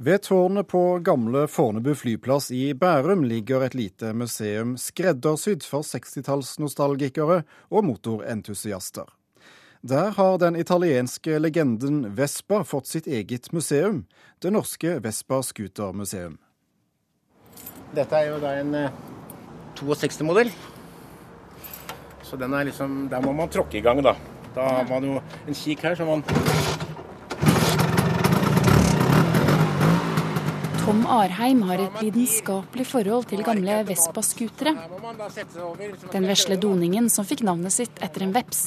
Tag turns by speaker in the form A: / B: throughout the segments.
A: Ved tårnet på gamle Fornebu flyplass i Bærum ligger et lite museum skreddersydd for 60-tallsnostalgikere og motorentusiaster. Der har den italienske legenden Vespa fått sitt eget museum, det norske Vespa Scootermuseum.
B: Dette er jo da en 62-modell. Så den er liksom, der må man tråkke i gang, da. Da har man jo en kikk her, så man
C: Tom Arheim har et lidenskapelig forhold til gamle Vespa-skutere. Den vesle doningen som fikk navnet sitt etter en veps.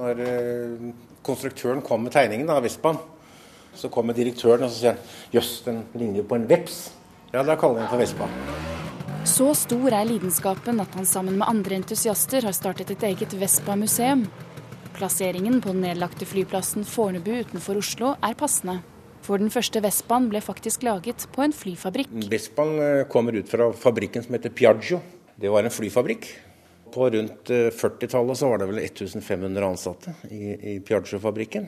B: Når eh, konstruktøren kom med tegningen av Vespaen, så kommer direktøren og så sier han, jøss, den ligner på en veps. Ja, da kaller vi den for Vespa.
C: Så stor er lidenskapen at han sammen med andre entusiaster har startet et eget Vespa-museum. Plasseringen på den nedlagte flyplassen Fornebu utenfor Oslo er passende. For den første Vespaen ble faktisk laget på en flyfabrikk.
B: Vespaen eh, kommer ut fra fabrikken som heter Piaggio. Det var en flyfabrikk. På rundt 40-tallet eh, var det vel 1500 ansatte i, i Piaggio-fabrikken.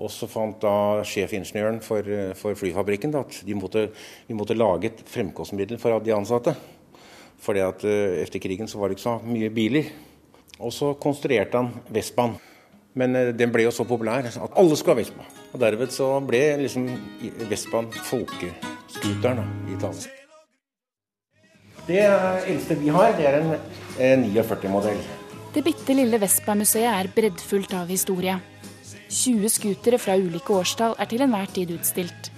B: Og så fant da sjefingeniøren for, eh, for flyfabrikken da, at de måtte, de måtte, lage et fremkomstmiddel for de ansatte. Fordi at etter krigen så var det ikke så mye biler. Og så konstruerte han Vespaen. Men den ble jo så populær at alle skulle ha Vespa. Og Derved så ble liksom Vespaen folkescooteren i Italia. Det eldste vi har, det er en 49-modell.
C: Det bitte lille Vespa-museet er breddfullt av historie. 20 scootere fra ulike årstall er til enhver tid utstilt.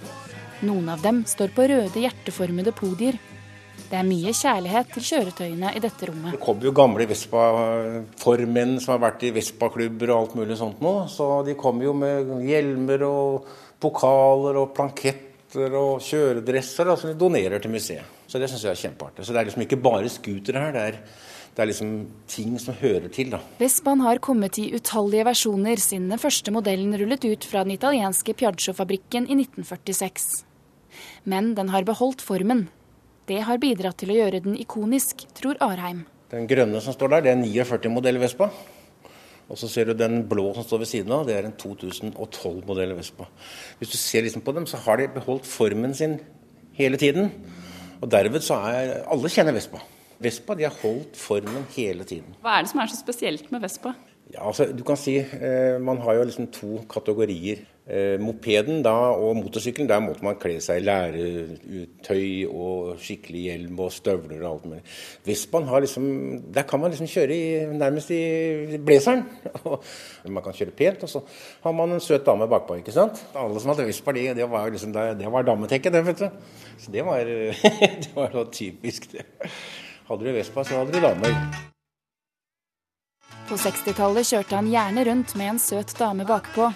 C: Noen av dem står på røde, hjerteformede podier det er mye kjærlighet til kjøretøyene i dette rommet.
B: Det kommer jo gamle Vespa-formenn som har vært i Vespa-klubber og alt mulig sånt nå. Så de kommer jo med hjelmer og pokaler og planketter og kjøredresser som de donerer til museet. Så det syns jeg er kjempeartig. Så det er liksom ikke bare scootere her. det er det er liksom ting som hører til, da.
C: Vespaen har kommet i utallige versjoner siden den første modellen rullet ut fra den italienske Piaggio-fabrikken i 1946. Men den har beholdt formen, det har bidratt til å gjøre den ikonisk, tror Arheim.
B: Den grønne som står der, det er en 49-modell Vespa. Og så ser du den blå som står ved siden av, det er en 2012-modell Vespa. Hvis du ser liksom på dem, så har de beholdt formen sin hele tiden. Og derved så er Alle kjenner Vespa. Vespa de har holdt formen hele tiden.
C: Hva er det som er så spesielt med Vespa?
B: Ja, altså, du kan si eh, Man har jo liksom to kategorier. Eh, mopeden da, og motorsykkelen, der måtte man kle seg i læretøy og skikkelig hjelm og støvler og alt mulig. Vespaen har liksom Der kan man liksom kjøre i, nærmest i blazeren. man kan kjøre pent, og så har man en søt dame bakpå, ikke sant. Alle som hadde Vespa, det, det var liksom det, det var dametekket, det, vet du. Så det var, det var noe typisk, det. Hadde du Vespa, så hadde du damer.
C: På 60-tallet kjørte han gjerne rundt med en søt dame bakpå.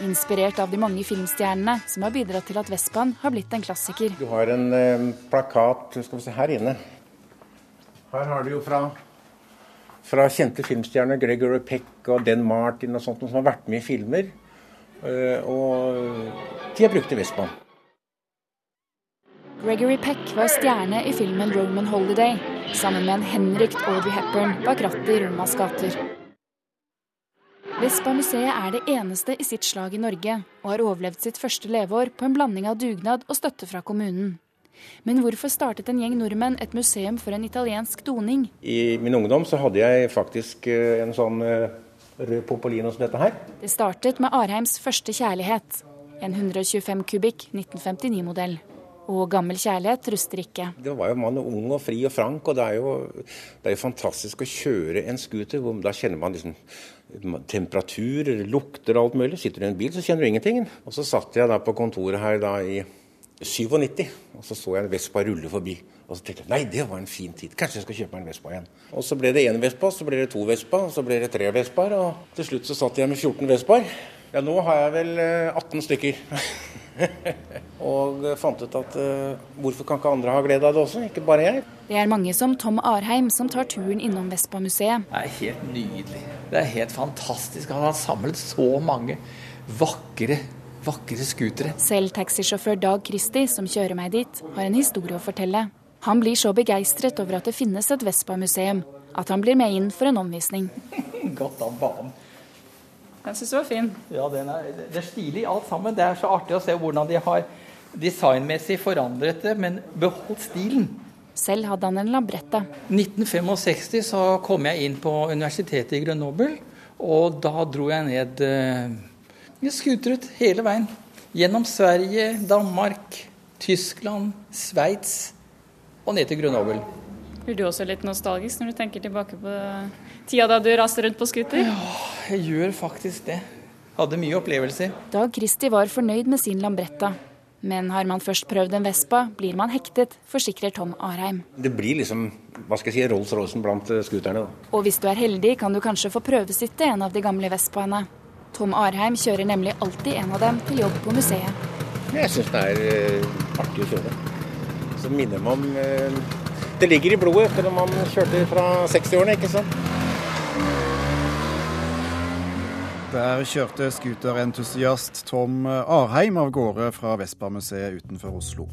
C: Inspirert av de mange filmstjernene som har bidratt til at Vespaen har blitt en klassiker.
B: Du har en eh, plakat skal vi se, her inne. Her har du jo fra, fra kjente filmstjerner, Gregory Peck og Den Martin og sånt, som har vært med i filmer. Uh, og de har brukt Vespaen.
C: Gregory Peck var stjerne i filmen 'Roman Holiday', sammen med en henrykt Audrey Hepburn bak rattet i Romas gater. Vespa-museet er det eneste i sitt slag i Norge, og har overlevd sitt første leveår på en blanding av dugnad og støtte fra kommunen. Men hvorfor startet en gjeng nordmenn et museum for en italiensk doning?
B: I min ungdom så hadde jeg faktisk eh, en sånn eh, rød Popolino som dette her.
C: Det startet med Arheims første kjærlighet, en 125 kubikk 1959-modell. Og gammel kjærlighet ruster ikke.
B: Det var jo man ung og fri og frank, og det er jo, det er jo fantastisk å kjøre en scooter. Da kjenner man liksom temperatur, lukter og alt mulig. Sitter du i en bil, så kjenner du ingenting. Og så satt jeg da på kontoret her da i 97, og så så jeg en Vespa rulle forbi. Og så tenkte jeg nei, det var en fin tid, kanskje jeg skal kjøpe meg en Vespa igjen. Og så ble det én Vespa, så ble det to Vespa, så ble det tre Vespaer, og til slutt så satt jeg med 14 Vespaer. Ja, nå har jeg vel 18 eh, stykker. og fant ut at uh, hvorfor kan ikke andre ha glede av det også, ikke bare jeg.
C: Det er mange som Tom Arheim som tar turen innom Vespa-museet.
D: Det er helt nydelig. Det er helt fantastisk han har samlet så mange vakre vakre skutere.
C: Selv taxisjåfør Dag Kristi, som kjører meg dit, har en historie å fortelle. Han blir så begeistret over at det finnes et Vespa-museum, at han blir med inn for en omvisning.
D: Godt av banen.
C: Den syns du var fin.
D: Ja, er, det er stilig alt sammen. Det er så artig å se hvordan de har Designmessig forandret det, men beholdt stilen.
C: Selv hadde han en labretta.
D: 1965 så kom jeg inn på universitetet i Grenoble, og da dro jeg ned eh, skutret hele veien. Gjennom Sverige, Danmark, Tyskland, Sveits og ned til Grenoble.
C: Blir du også litt nostalgisk når du tenker tilbake på tida da du raste rundt på scooter?
D: Ja, jeg gjør faktisk det. Hadde mye opplevelser.
C: Dag Kristi var fornøyd med sin Lambretta. Men har man først prøvd en Vespa, blir man hektet, forsikrer Tom Arheim.
B: Det blir liksom hva skal jeg si, Rolls-Roycen blant eh, scooterne. da.
C: Og hvis du er heldig, kan du kanskje få prøvesitte en av de gamle Vespaene. Tom Arheim kjører nemlig alltid en av dem til jobb på museet.
B: Jeg syns det er eh, artig å kjøre. Så minner meg om eh, Det ligger i blodet etter at man kjørte fra 60-årene, ikke sant.
A: Der kjørte scooterentusiast Tom Arheim av gårde fra Vespa-museet utenfor Oslo.